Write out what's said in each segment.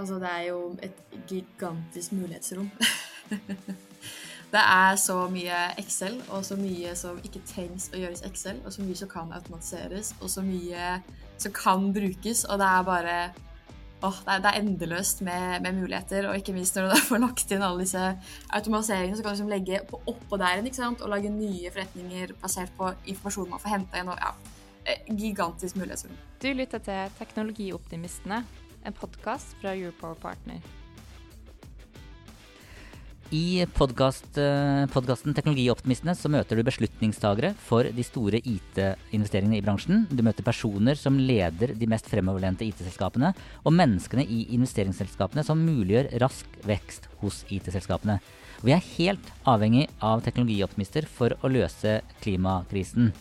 Altså, det er jo et gigantisk mulighetsrom. det er så mye Excel, og så mye som ikke trengs å gjøres Excel, og så mye som kan automatiseres, og så mye som kan brukes, og det er bare åh, det, er, det er endeløst med, med, muligheter, og ikke minst når du får lagt inn alle disse automatiseringene, så kan du liksom legge på oppå der ikke sant? og lage nye forretninger basert på informasjon man får henta inn. og ja, eh, Gigantisk mulighetsrom. Du lytter til Teknologioptimistene en podkast fra Europower Partner. I podkasten Teknologioptimistene så møter du beslutningstagere for de store IT-investeringene i bransjen. Du møter personer som leder de mest fremoverlente IT-selskapene, og menneskene i investeringsselskapene som muliggjør rask vekst hos IT-selskapene. Vi er helt avhengig av teknologioptimister for å løse klimakrisen.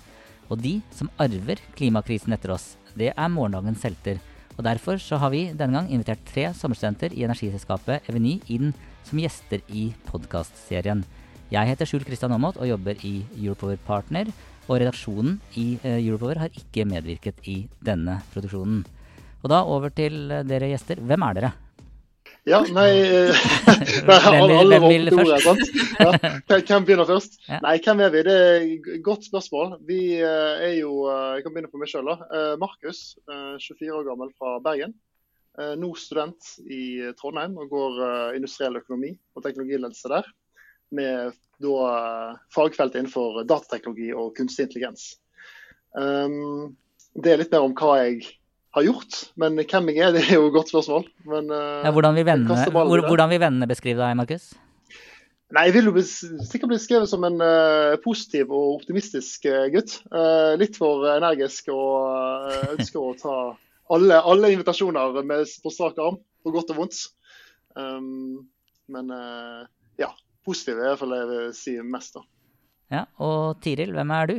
Og de som arver klimakrisen etter oss, det er morgendagens helter. Og Derfor så har vi denne gang invitert tre sommerstudenter i energiselskapet Eveny inn som gjester i podkastserien. Jeg heter Skjul Kristian Aamodt og jobber i Europower Partner. Og redaksjonen i uh, Europower har ikke medvirket i denne produksjonen. Og da over til uh, dere gjester. Hvem er dere? Ja, nei Alle, Hvem, alle hvem vil først? Sant? Ja, hvem begynner først? Ja. Nei, hvem er vi? Det er et godt spørsmål. Vi eh, er jo eh, Jeg kan begynne på meg sjøl. Markus, 24 år gammel fra Bergen. Nå student i Trondheim og går industriell økonomi og teknologiledelse der. Med da fagfelt innenfor datateknologi og kunstig intelligens. Det er litt mer om hva jeg har gjort. Men hvem jeg er, det er jo et godt spørsmål. Men, uh, ja, hvordan, vil vennene, vennene beskrive deg, Markus? Nei, Jeg vil jo sikkert bli skrevet som en uh, positiv og optimistisk uh, gutt. litt for energisk og ønsker å ta alle, alle invitasjoner med, på strak arm, på godt og vondt. Um, men ja, positiv er i hvert fall det jeg vil si mest. da. Ja, Og Tiril, hvem er du?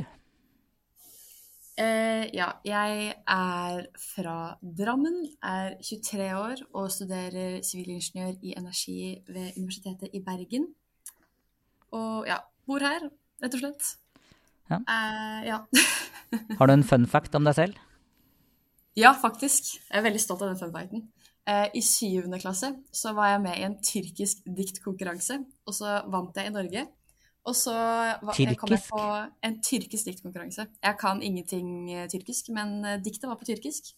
Uh, ja, jeg er fra Drammen, er 23 år og studerer sivilingeniør i energi ved Universitetet i Bergen. Og ja, bor her, rett og slett. Ja. Uh, ja. Har du en fun fact om deg selv? Ja, faktisk. Jeg er veldig stolt av den fun facten. Uh, I syvende klasse så var jeg med i en tyrkisk diktkonkurranse, og så vant jeg i Norge. Og så kom jeg på en tyrkisk diktkonkurranse. Jeg kan ingenting eh, tyrkisk, men eh, diktet var på tyrkisk.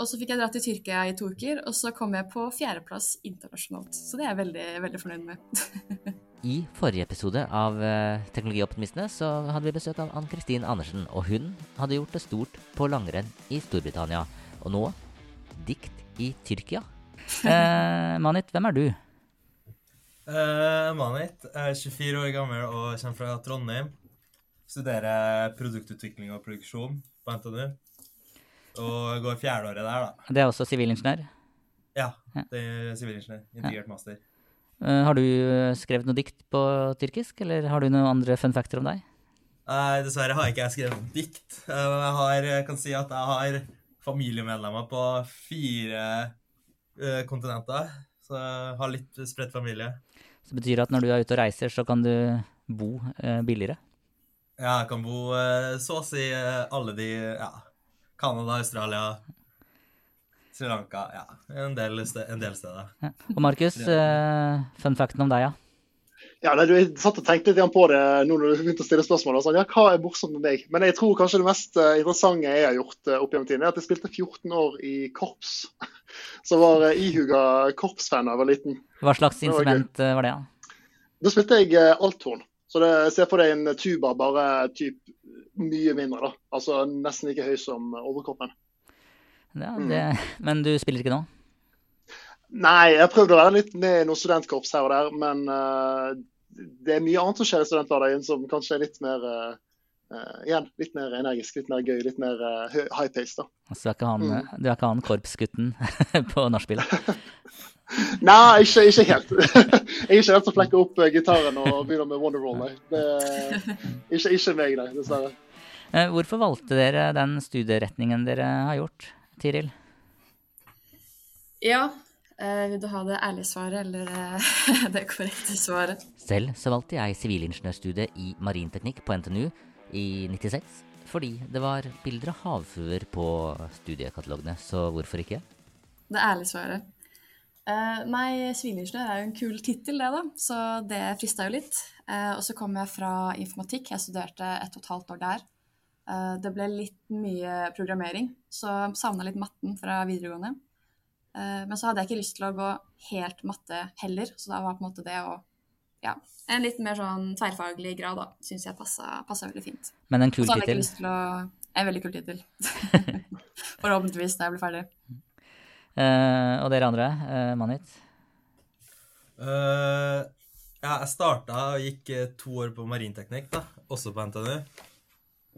Og så fikk jeg dra til Tyrkia i to uker, og så kom jeg på fjerdeplass internasjonalt. Så det er jeg veldig, veldig fornøyd med. I forrige episode av uh, Teknologioptimistene så hadde vi besøk av Ann-Kristin Andersen. Og hun hadde gjort det stort på langrenn i Storbritannia. Og nå dikt i Tyrkia. Eh, Manit, hvem er du? Uh, Manit er 24 år gammel og kommer fra Trondheim. Studerer produktutvikling og produksjon på NTNU. Og går fjerdeåret der, da. Det er også sivilingeniør? Ja, det er sivilingeniør. Integrert ja. master. Uh, har du eh, skrevet noe dikt på tyrkisk, eller har du noen andre fun factor om deg? Uh, dessverre har ikke jeg skrevet dikt. jeg, har, jeg kan si at jeg har familiemedlemmer på fire kontinenter. Så jeg har litt spredt familie. Så det betyr at når du er ute og reiser, så kan du bo eh, billigere? Ja, jeg kan bo eh, så å si eh, alle de Ja. Canada, Australia, Sri Lanka Ja, en del, en del steder. Ja. Og Markus, eh, fun facten om deg, ja? Ja, nei, Du satt og tenkte litt på det nå når du begynte å stille spørsmål. Og sånn, ja, Hva er morsomt med meg? Men jeg tror kanskje det mest uh, interessante jeg har gjort opp gjennom tiden, er at jeg spilte 14 år i korps. Så var ihuga korpsfan da jeg var liten. Hva slags instrument var, var det? da? Da spilte jeg uh, althorn. Så det, Se for deg en tuba, bare typ mye mindre. da. Altså Nesten like høy som overkroppen. Ja, det, mm. Men du spiller ikke nå? Nei, jeg prøvde å være litt med i noen studentkorps her og der, men uh, det er mye annet som skjer i studenthverdagen som kanskje er litt mer uh, igjen, litt mer energisk, litt mer gøy, litt mer high pace. da. Så du er ikke han, mm. du er ikke han korpsgutten på nachspielet? Nei, ikke, ikke, helt. jeg er ikke den som flekker opp gitaren og begynner med Wonderwall, nei. Det er ikke, ikke meg, nei, dessverre. Hvorfor valgte dere den studieretningen dere har gjort, Tiril? Ja, vil du ha det ærlige svaret eller det korrekte svaret? Selv så valgte jeg sivilingeniørstudiet i marinteknikk på NTNU i 96 fordi det var bilder av havfruer på studiekatalogene, så hvorfor ikke? Det ærlige svaret. Uh, nei, sivilingeniør er jo en kul tittel, det, da, så det frista jo litt. Uh, og så kom jeg fra informatikk, jeg studerte ett og et halvt år der. Uh, det ble litt mye programmering, så savna litt matten fra videregående. men så hadde jeg ikke lyst til å gå helt matte heller, så da var på en måte det å ja, en litt mer sånn tverrfaglig grad, da, syns jeg passa, veldig fint. Men en kul tittel? En veldig kul tittel. Forhåpentligvis når jeg blir ferdig. Uh, og dere andre, uh, Manit? Uh, ja, jeg starta og gikk to år på marinteknikk, da, også på NTNU.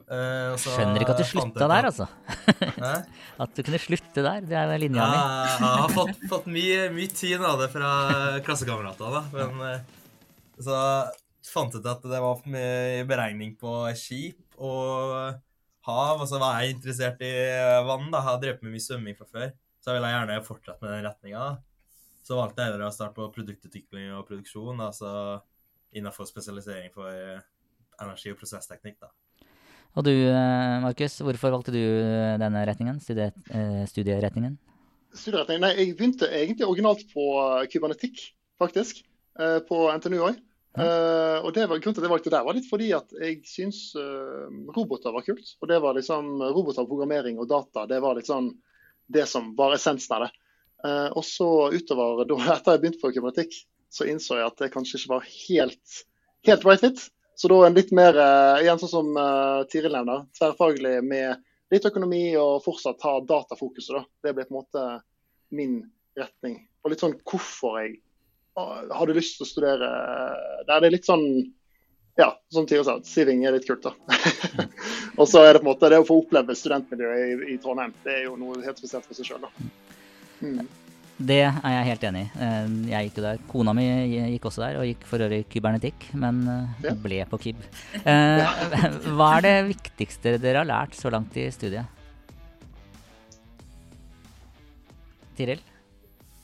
Uh, Skjønner ikke at du slutta der, altså. at du kunne slutte der, det er linja mi. Ja, jeg har fått, fått mye, mye tyn av det fra klassekameratene, da. Men så fant jeg ut at det var for mye beregning på skip og hav. Og så var jeg interessert i vann. da, Jeg har drevet med mye svømming fra før. Så jeg ville gjerne fortsette med den retninga. Så valgte jeg heller å starte på produktutvikling og produksjon, altså innenfor spesialisering for energi- og prosessteknikk. da. Og du, Markus, hvorfor valgte du denne retningen, studie, eh, studieretningen? Studieretningen? Nei, jeg begynte egentlig originalt på kybernetikk, faktisk. Eh, på NTNU òg. Uh, og det var, grunnen til at jeg valgte der, var litt fordi at jeg syns uh, roboter var kult. Og det var liksom roboter, programmering og data. Det var sånn det som var essensen av det. Uh, og så utover, da, etter jeg begynte på kybernetikk, så innså jeg at det kanskje ikke var helt, helt right fit. Så da en litt mer, igjen sånn som Tiril nevner, tverrfaglig med litt økonomi og fortsatt ha datafokuset. da. Det ble på en måte min retning. Og litt sånn hvorfor jeg har du lyst til å studere? Det er litt sånn ja, som Tire sa, siving er litt kult, da. og så er det på en måte det å få oppleve studentmiljøet i, i Trondheim. Det er jo noe helt spesielt for seg sjøl, da. Mm. Det er jeg helt enig i. Eh, jeg gikk jo der. Kona mi gikk også der, og gikk for øvrig kybernetikk, men eh, ja. ble på KIB. Eh, hva er det viktigste dere har lært så langt i studiet? Tiril?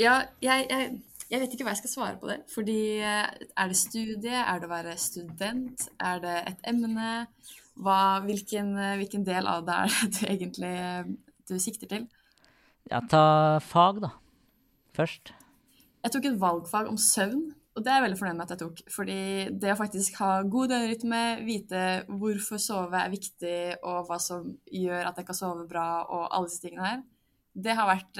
Ja, jeg, jeg jeg vet ikke hva jeg skal svare på det. Fordi eh, er det studie, er det å være student, er det et emne? Hva, hvilken, eh, hvilken, del av det er det du egentlig eh, du sikter til? Ja, ta fag, da. Først. Jeg tok et valgfag om søvn, og det er jeg veldig fornøyd med at jeg tok. Fordi det å faktisk ha god døgnrytme, vite hvorfor sove er viktig, og hva som gjør at jeg kan sove bra, og alle disse tingene her, det har vært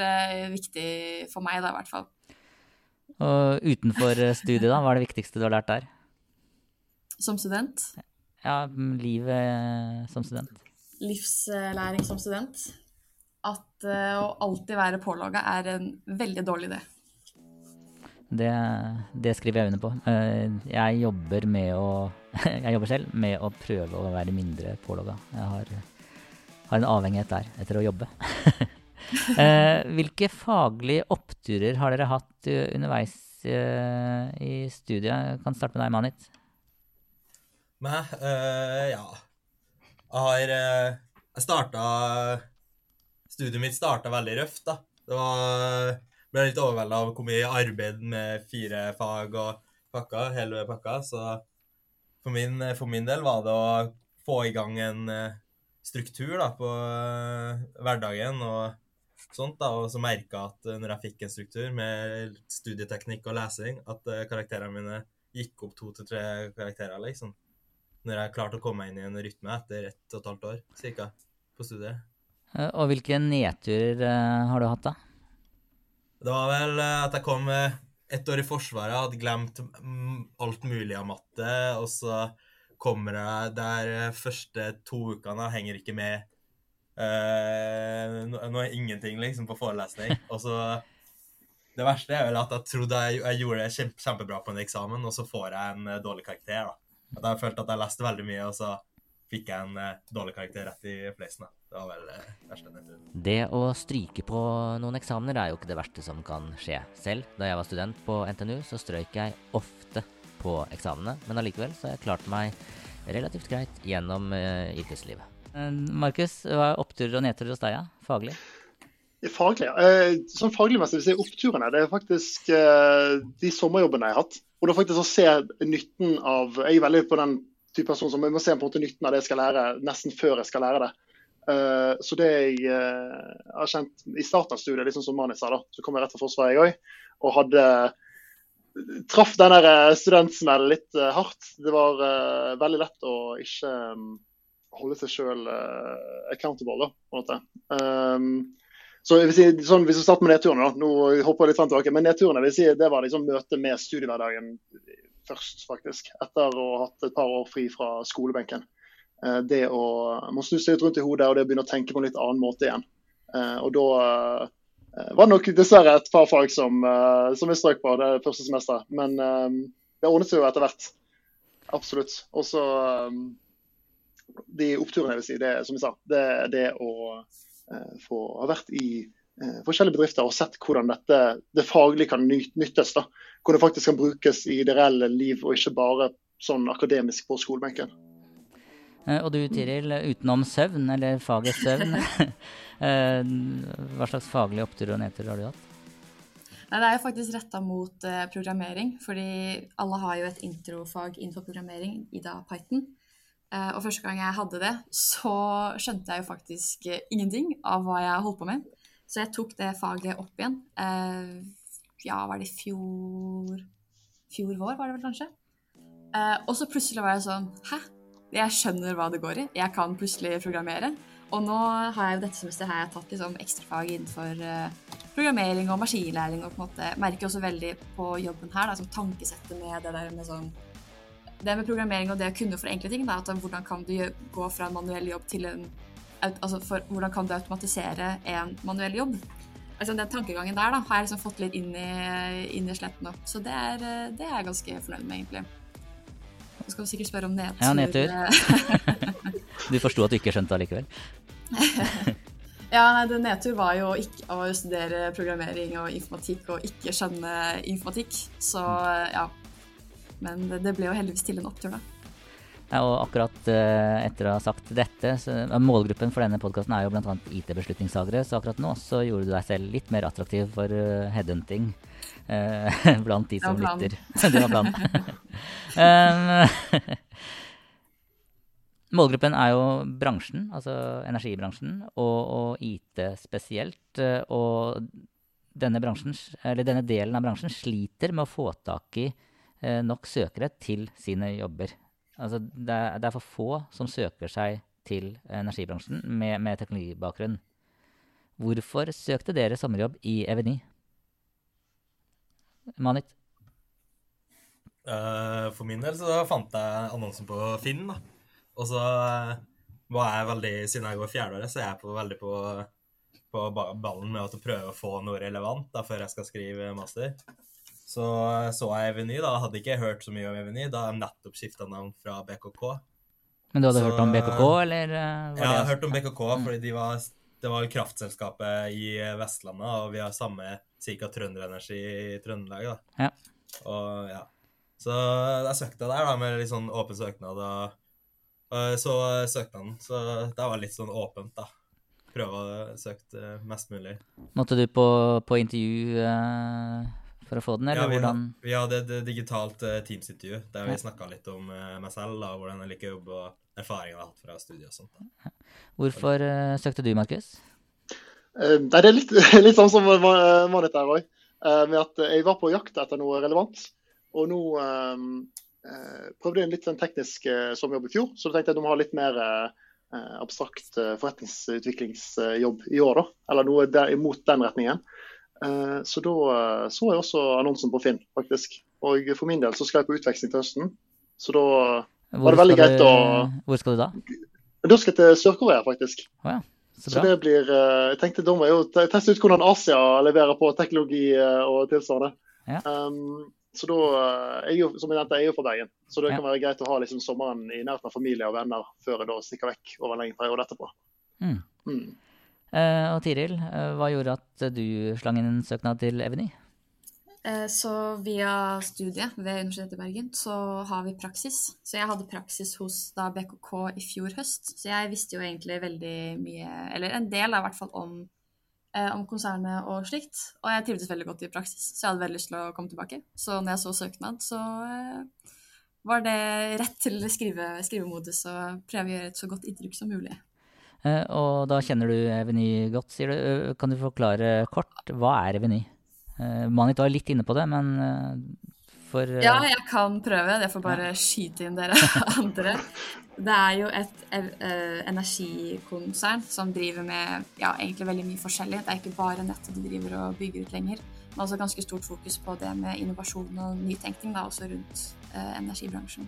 viktig for meg, da, i hvert fall. Og utenfor eh, studiet, da, hva er det viktigste du har lært der? Som student? Ja, livet eh, som student. Livslæring som student. At uh, å alltid være pålogga er en veldig dårlig idé. Det, det, skriver jeg under på. Jeg jobber med å Jeg jobber selv med å prøve å være mindre pålogga. Jeg har, har en avhengighet der etter å jobbe. Eh, hvilke faglige oppturer har dere hatt uh, underveis uh, i studiet? Jeg kan starte med deg, Manit. Meg? Uh, ja. Jeg har Jeg starta Studiet mitt starta veldig røft, da. Det var ble litt overvelda av hvor mye arbeid med fire fag og pakka, hele pakka. Så for min, for min, del var det å få i gang en struktur da, på hverdagen og sånt, da, og så merka at eh, når jeg fikk en struktur med studieteknikk og lesing, at uh, karakterene mine gikk opp to til tre karakterer, liksom. Når jeg klarte å komme meg inn i en rytme etter ett og et halvt år cirka, på studiet. Eh, og hvilke nedturer har du hatt, da? Det var vel at jeg kom ett år i Forsvaret, hadde glemt alt mulig av matte, og så kommer jeg der første to ukene, henger ikke med nå, nå er ingenting liksom på forelesning. Og så Det verste er vel at jeg trodde jeg, jeg gjorde det kjempe, kjempebra på en eksamen, og så får jeg en uh, dårlig karakter. da. At jeg følte at jeg leste veldig mye, og så fikk jeg en uh, dårlig karakter rett i fleisen. Det var vel det verste. Det å stryke på noen eksamener er jo ikke det verste som kan skje. Selv da jeg var student på NTNU, så strøyk jeg ofte på eksamene, men allikevel så har jeg klart meg relativt greit gjennom uh, yrkeslivet. Uh, Markus, hva er oppturer og nedturer hos deg, ja? faglig? Faglig, ja. sånn fagligmessig vil si oppturene. Det er faktisk uh, de sommerjobbene jeg har hatt. Og da faktisk å se nytten av Jeg er veldig på den type person som jeg må se på en måte nytten av det jeg skal lære, nesten før jeg skal lære det. Så det jeg har kjent i starten av studiet, liksom som Mani sa, da, så kom jeg rett fra Forsvaret jeg òg, og hadde traff den eh, studentsmellen litt hardt. Det var veldig lett å ikke um, holde seg sjøl accountable, da, på en måte. Um, så jeg vil si, sånn, Hvis vi starter med nedturene, da, nå hopper jeg litt frem tilbake, men nedturene vil si, det var liksom møtet med studiehverdagen først, faktisk. Etter å ha hatt et par år fri fra skolebenken. Uh, det å må snu seg litt rundt i hodet og det å begynne å tenke på en litt annen måte igjen. Uh, og da uh, var det nok dessverre et par fag som, som jeg strøk på det første semesteret. Men det ordnet seg jo etter hvert. Absolutt. Og så de oppturene, jeg vil si, det som jeg sa, det er det å få ha vært i forskjellige bedrifter og sett hvordan dette det faglig kan nyttes. da. Hvordan det faktisk kan brukes i det reelle liv, og ikke bare sånn akademisk på skolebenken. Eh, og du Tiril, utenom søvn, eller faget søvn, eh, hva slags faglige opptur og nedturer har du hatt? Nei, Det er jo faktisk retta mot uh, programmering, fordi alle har jo et introfag innenfor programmering i da Python. Uh, og første gang jeg hadde det, så skjønte jeg jo faktisk uh, ingenting av hva jeg holdt på med. Så jeg tok det faget opp igjen. ja, var det i fjor Fjor vår, var det vel kanskje. og så plutselig var jeg sånn Hæ? jeg skjønner hva det går i. Jeg kan plutselig programmere. Og nå har jeg jo dette semesteret har jeg tatt liksom ekstrafag innenfor programmering og maskinlæring. og på en måte merker også veldig på jobben her, da, som tankesettet med det der med sånn Det med programmering og det å kunne for enkle ting, er at hvordan kan du gå fra en manuell jobb til en altså for, Hvordan kan du automatisere en manuell jobb? Altså Den tankegangen der da, har jeg liksom fått litt inn i, inn i sletten nå. Så det er, eh, det er jeg ganske fornøyd med, egentlig. Du skal sikkert spørre om nedtur. Ja, nedtur. du forsto at du ikke skjønte det likevel? ja, det nedtur var jo ikke å studere programmering og informatikk og ikke skjønne informatikk. Så ja. Men det, ble jo heldigvis til en opptur, da. Ja, og akkurat uh, etter å ha sagt dette, så, målgruppen for denne podkasten er jo bl.a. IT-beslutningstagere, så akkurat nå så gjorde du deg selv litt mer attraktiv for uh, headhunting uh, blant de som lytter. det var planen. um, målgruppen er jo bransjen, altså energibransjen, og, og IT spesielt. Og denne, denne, delen av bransjen sliter med å få tak i nok søkere til sine jobber. Altså, det, er, det, er, for få som søker seg til energibransjen med, med teknologibakgrunn. Hvorfor søkte dere sommerjobb i Eveny? Manit? Uh, for min del så fant jeg annonsen på Finn. da. Og så uh, var jeg veldig, siden jeg går fjerdeåret, så er jeg på, veldig på, på ballen med å prøve å få noe relevant da, før jeg skal skrive master. Så så jeg Eveny, da. Hadde ikke hørt så mye om Eveny. Da har jeg nettopp skifta navn fra BKK. Men du hadde så, hørt om BKK, eller? ja, jeg har hørt om BKK, mm. fordi de var, det var kraftselskapet i Vestlandet, og vi har samme ca. Trønderenergi i Trøndelag, da. Ja. Og ja. Så jeg søkte der da, med litt sånn åpen søknad. Og, og så søknaden, så det var litt sånn åpent, da. Prøve å søke mest mulig. Måtte du på, på intervju eh, for å få den, eller ja, vi, hvordan? Vi hadde et digitalt uh, Teams-intervju der vi ja. snakka litt om uh, meg selv, da, hvordan jeg liker å jobbe, og erfaringene jeg har hatt fra studiet og sånt. Da. Hvorfor uh, søkte du, Markus? Uh, det er litt, litt sånn som Marit her òg. med at jeg var på jakt etter noe relevant. Og nå prøvde jeg en litt sånn teknisk sommerjobb i fjor, så tenkte jeg at du må ha litt mer abstrakt forretningsutviklingsjobb i år, da. Eller noe der, imot den retningen. Eh, så da eh, så jeg også annonsen på Finn, faktisk. Og for min del så skal jeg på utveksling til høsten. Så da hvor var det veldig greit å Hvor skal du da? Da skal jeg til Sør-Korea, faktisk. Oh, ja. Så, så, det blir eh, Jeg tenkte da må jeg jo teste ut hvordan Asia leverer på teknologi og tilsvarende. Ja. Um, så da jeg jo, som jeg nevnte, jeg er jo fra Bergen, så det ja. kan være greit å ha liksom sommeren i nærheten av familie og venner før jeg da stikker vekk over en lengre periode etterpå. Mm. Mm. Uh, og Tiril, uh, hva gjorde at du slang inn en søknad til Eveny? Så via studiet ved Universitetet i Bergen så har vi praksis. Så jeg hadde praksis hos da, BKK i fjor høst. Så jeg visste jo egentlig veldig mye, eller en del i hvert fall, om eh, om konsernet og slikt. Og jeg trivdes veldig godt i praksis, så jeg hadde veldig lyst til å komme tilbake. Så når jeg så søknad, så eh, var det rett til skrive, skrivemodus og prøve å gjøre et så godt inntrykk som mulig. Eh, og da kjenner du Eveny godt, sier du. Eh, kan du forklare kort, hva er Eveny? Eh, Manit var litt inne på det, men for Ja, jeg kan prøve. Jeg får bare skyte inn dere andre. Det er jo et energikonsern som driver med ja, egentlig veldig mye forskjellig. Det er ikke bare nettet de driver og bygger ut lenger, men også ganske stort fokus på det med innovasjon og nytenkning da, også rundt energibransjen.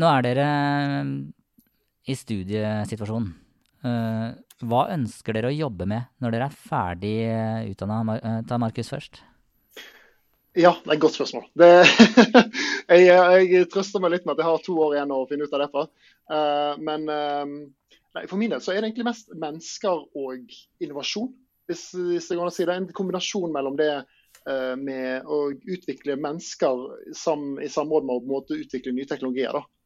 Nå er dere i studiesituasjonen. Uh, hva ønsker dere å jobbe med når dere er ferdig utdanna? Ta Markus først. Ja, det er et godt spørsmål. Det, jeg, jeg, trøster meg litt med at jeg har to år igjen å finne ut av det Uh, men nei, for min del så er det egentlig mest mennesker og innovasjon. Hvis, hvis det går an å si det. En kombinasjon mellom det med å utvikle mennesker i samråd med å utvikle nye teknologier. Da.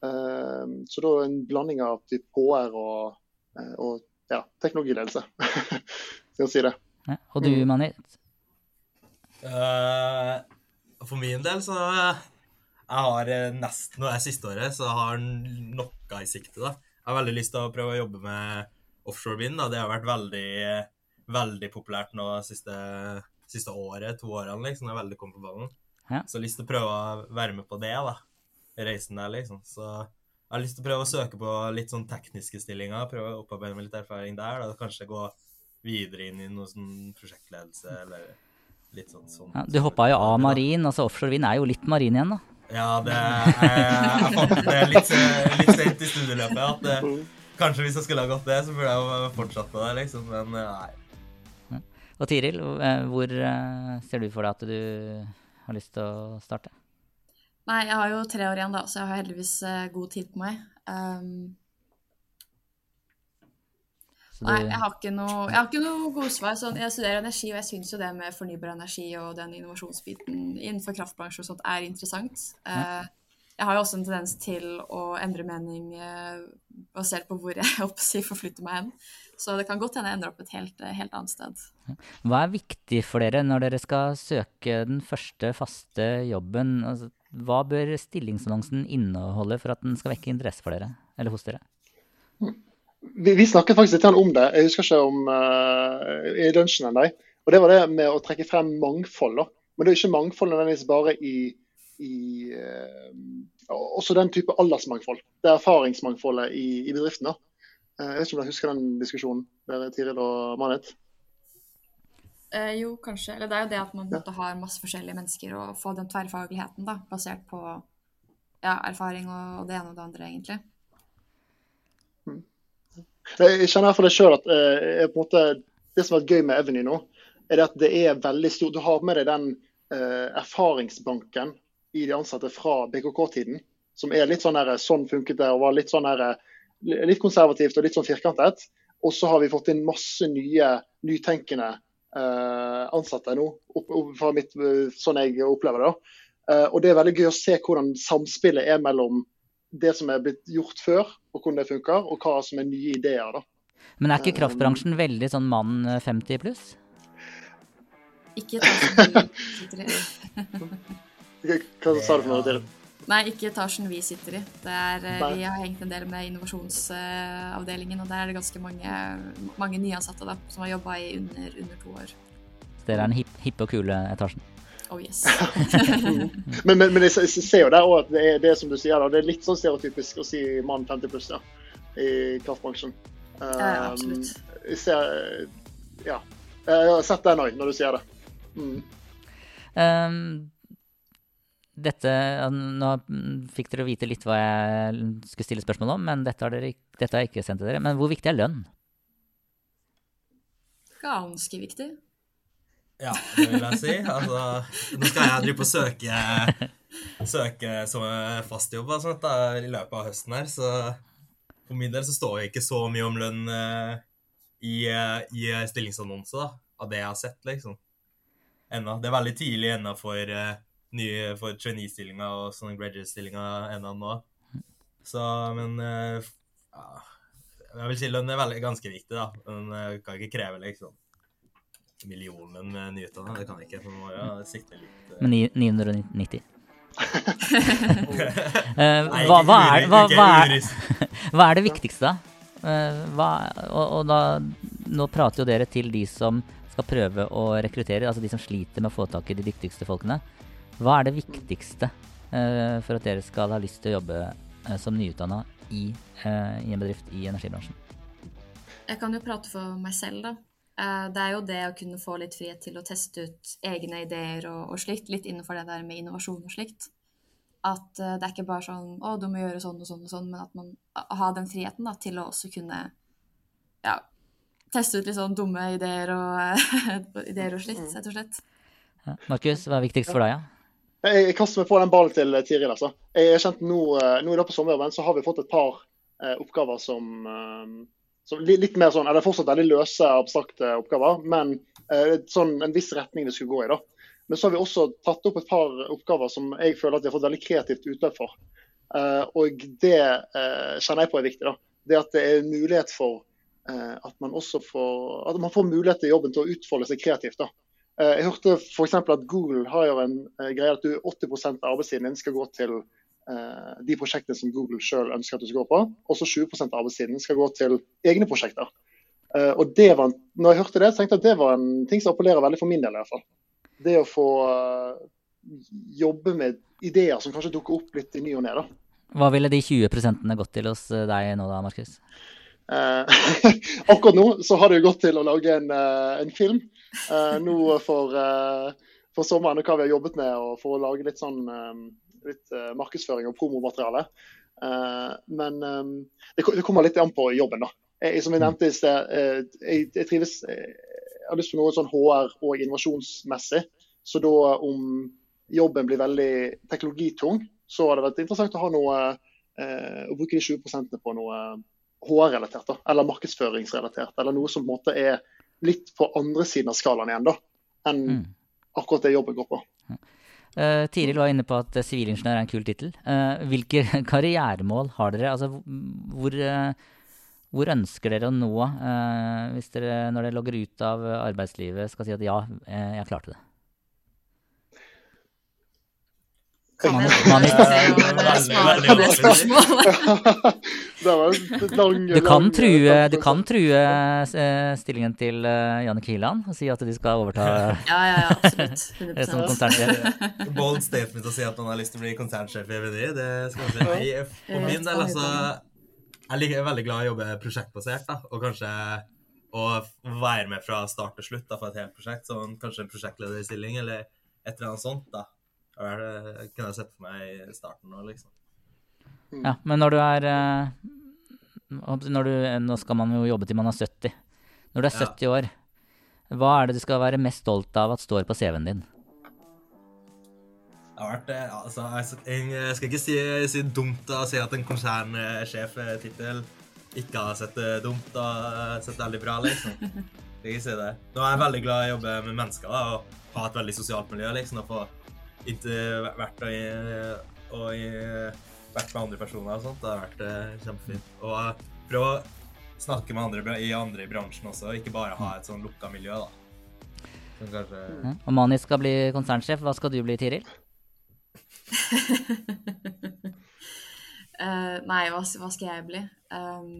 Så da en blanding av typ HR og, og ja, teknologiledelse. Skal jeg si det. Ja, og du, Mani? Uh, for min del så Jeg har eh, nesten, nå er siste året, så jeg har noe i sikte. da. Jeg har veldig lyst til å prøve å jobbe med offshore vind. da. Det har vært veldig, veldig populært nå siste, siste året, to årene. liksom. Jeg er veldig kommet på ballen. Ja. Så jeg har lyst til å prøve å være med på det. da. Reisen der, liksom. Så jeg har lyst til å prøve å søke på litt sånn tekniske stillinger. Prøve å opparbeide meg litt erfaring der. da. Kanskje gå videre inn i noe sånn prosjektledelse eller litt sånn. sånn ja, du hoppa jo av marin. altså Offshore vind er jo litt marin igjen, da. Ja, det jeg, jeg fant det litt, litt sent i studieløpet at det, kanskje hvis jeg skulle ha gått det, så burde jeg jo fortsatt på det, liksom. Men nei. Og Tiril, hvor ser du for deg at du har lyst til å starte? Nei, jeg har jo tre år igjen, da, så jeg har heldigvis god tid på meg. Um, det... Nei, jeg har ikke noe, jeg har ikke noe gode svar. Sånn, jeg studerer energi, og jeg syns jo det med fornybar energi og den innovasjonsbiten innenfor kraftbransjen og sånt er interessant. Ja. Jeg har jo også en tendens til å endre mening basert på hvor jeg oppsi forflytter meg hen. Så det kan godt hende jeg ender opp et helt, helt annet sted. Hva er viktig for dere når dere skal søke den første faste jobben? Altså, hva bør stillingsannonsen inneholde for at den skal vekke interesse for dere, eller hos dere? Vi, vi, snakket faktisk litt om det jeg husker ikke om uh, i lunsjen ennå. Og det var det med å trekke frem mangfold. da. Men det er ikke mangfold nødvendigvis bare i, i uh, Også den type aldersmangfold. Det er erfaringsmangfoldet i, i bedriften. da. Uh, jeg vet ikke om dere husker den diskusjonen, der Tiril og Manet? Eh, jo, kanskje. Eller det er jo det at man ja. har masse forskjellige mennesker og få den tverrfagligheten da, basert på ja, erfaring og, det ene og det andre, egentlig. Jeg kjenner for det sjøl at eh, måte, det som har vært gøy med Eveny nå, er at det er veldig stort. Du har med deg den eh, erfaringsbanken i de ansatte fra BKK-tiden, som er litt sånn her, sånn funket det og var litt sånn her, litt konservativt og litt sånn firkantet. Og så har vi fått inn masse nye, nytenkende ansatte nå, opp, opp, fra mitt, sånn jeg opplever det. Eh, og det er veldig gøy å se hvordan samspillet er mellom det som er blitt gjort før, og hvordan det funker, og hva som er nye ideer. da. Men er ikke kraftbransjen veldig sånn mann 50 eh, pluss? Ikke ta så mye. Hva sa du for noe til? Nei, ikke etasjen vi sitter i. Er, eh, vi har hengt en del med innovasjonsavdelingen, og der er det ganske mange, mange nyansatte da, som har jobba i under, under, to år. Så dere er den hippe hip og kule etasjen? Oh yes. men, men, men, jeg ser jo der òg at det er det som du sier, da, det er litt sånn stereotypisk å si mann 50 pluss ja, i kraftbransjen. Um, ja, absolutt. Jeg ser, ja. Jeg har sett den òg, når du sier det. Mm. Um, dette, Nå fikk dere vite litt hva jeg skulle stille spørsmål om, men dette har, dere, dette har jeg ikke sendt til dere. Men hvor viktig er lønn? Ganske viktig. Ja, det vil jeg si. Altså, nå skal jeg drive på søke, søke som fast jobb og sånt da, i løpet av høsten her, så for min del så står det ikke så mye om lønn uh, i, i stillingsannonser, da, av det jeg har sett, liksom. Ennå. Det er veldig tidlig ennå for, uh, nye, for trainee-stillinga og sånne graduate-stillinga ennå nå. Så, men ja, Jeg vil si lønn er veldig, ganske viktig, da. Men jeg kan ikke kreve liksom millionen med nyutdanna. Det kan jeg ikke, man må jo sikte litt Men 990? Eh, hva, hva, er, hva, hva, er, hva, er, det viktigste, da? Og, og, da Nå prater jo dere til de som skal prøve å rekruttere, altså de som sliter med å få tak i de dyktigste folkene. Hva er det viktigste uh, for at dere skal ha lyst til å jobbe som nyutdanna i, i, en bedrift i energibransjen? Jeg kan jo prate for meg selv, da. Det er jo det å kunne få litt frihet til å teste ut egne ideer og, og slikt, litt innenfor det der med innovasjon og slikt. At det er ikke bare sånn 'Å, du må gjøre sånn og sånn og sånn', men at man har den friheten da, til å også kunne ja, teste ut litt sånn dumme ideer og, ideer og slikt, rett og slett. Ja. Markus, hva er viktigst for deg? Ja? Jeg, jeg kaster meg på den ballen til Tiril. altså. Jeg er kjent Nå, eh, nå i løpet av sommeren så har vi fått et par eh, oppgaver som, eh, som litt mer sånn, eller fortsatt veldig løse, abstrakte oppgaver, men eh, sånn en viss retning vi skulle gå i. da. Men så har vi også tatt opp et par oppgaver som jeg føler at vi har fått veldig kreativt utløp for. Uh, og det uh, kjenner jeg på er viktig. da. Det at det er mulighet for uh, at man også får at man får mulighet til jobben til å utfolde seg kreativt. da. Jeg hørte f.eks. at Google har jo en greie at du 80% av arbeidstiden din skal gå til de prosjektene som Google sjøl ønsker at du skal gå på. Også 20 av arbeidstiden skal gå til egne prosjekter. og det var, når jeg hørte det, tenkte jeg at det var en ting som appellerer veldig for min del. i hvert fall det å få jobbe med ideer som kanskje dukker opp litt i ny og ne. Hva ville de 20 gått til hos eh, deg nå da, Markus? Akkurat nå så har det jo gått til å lage en, en film. Nå for, for sommeren hva vi har jobbet med og for å lage litt sånn litt markedsføring og promomateriale. men det, det, kommer litt an på jobben, da. Jeg, som jeg nevnte i sted, jeg, trives jeg har lyst på noe sånn HR og innovasjonsmessig. Så da om jobben blir veldig teknologitung, så har det vært interessant å ha noe eh, å bruke de 20 på noe HR-relatert, eller markedsføringsrelatert. Eller noe som på en måte er litt på andre siden av skalaen igjen da, enn mm. akkurat det jobben går på. Uh, Tiril var inne på at sivilingeniør er en kul tittel. Uh, hvilke karrieremål har dere? Altså, hvor, uh, hvor ønsker dere å nå eh, hvis dere, når dere logger ut av arbeidslivet, skal si at ja, eh, jeg klarte det? Man, man, du kan true, du kan true eh, stillingen til Jannik Janne Kiland og si at de skal overta ja, ja, ja, absolutt. som konsernsjef. Bold statement å si at man har lyst til å bli konsernsjef i EVD. Det skal man si. For min del, altså jeg er veldig glad i å jobbe prosjektbasert, da, og kanskje å være med fra start til slutt da, for et helt prosjekt. Sånn, kanskje en prosjektlederstilling eller et eller annet sånt. da. Det kunne jeg sett for meg i starten nå, liksom. Mm. Ja, men når du er eh, når du, Nå skal man jo jobbe til man er 70. Når du er 70 ja. år, hva er det du skal være mest stolt av at står på CV-en din? Det har vært, eh, altså, Jeg skal ikke si, si dumt å si at en konsernsjeftittel ikke har sett det dumt og sett veldig bra, liksom. Jeg skal ikke si det. Nå er jeg veldig glad i å jobbe med mennesker da, og ha et veldig sosialt miljø. liksom, og få vært, og, og, vært med andre personer og sånt. Det har vært uh, kjempefint. Og prøv å snakke med andre i andre i bransjen også, ikke bare ha et sånn lukka miljø. da. Kanskje... Ja. Og Mani skal bli konsernsjef. Hva skal du bli, Tiril? uh, nei, hva, hva, skal jeg bli? Um,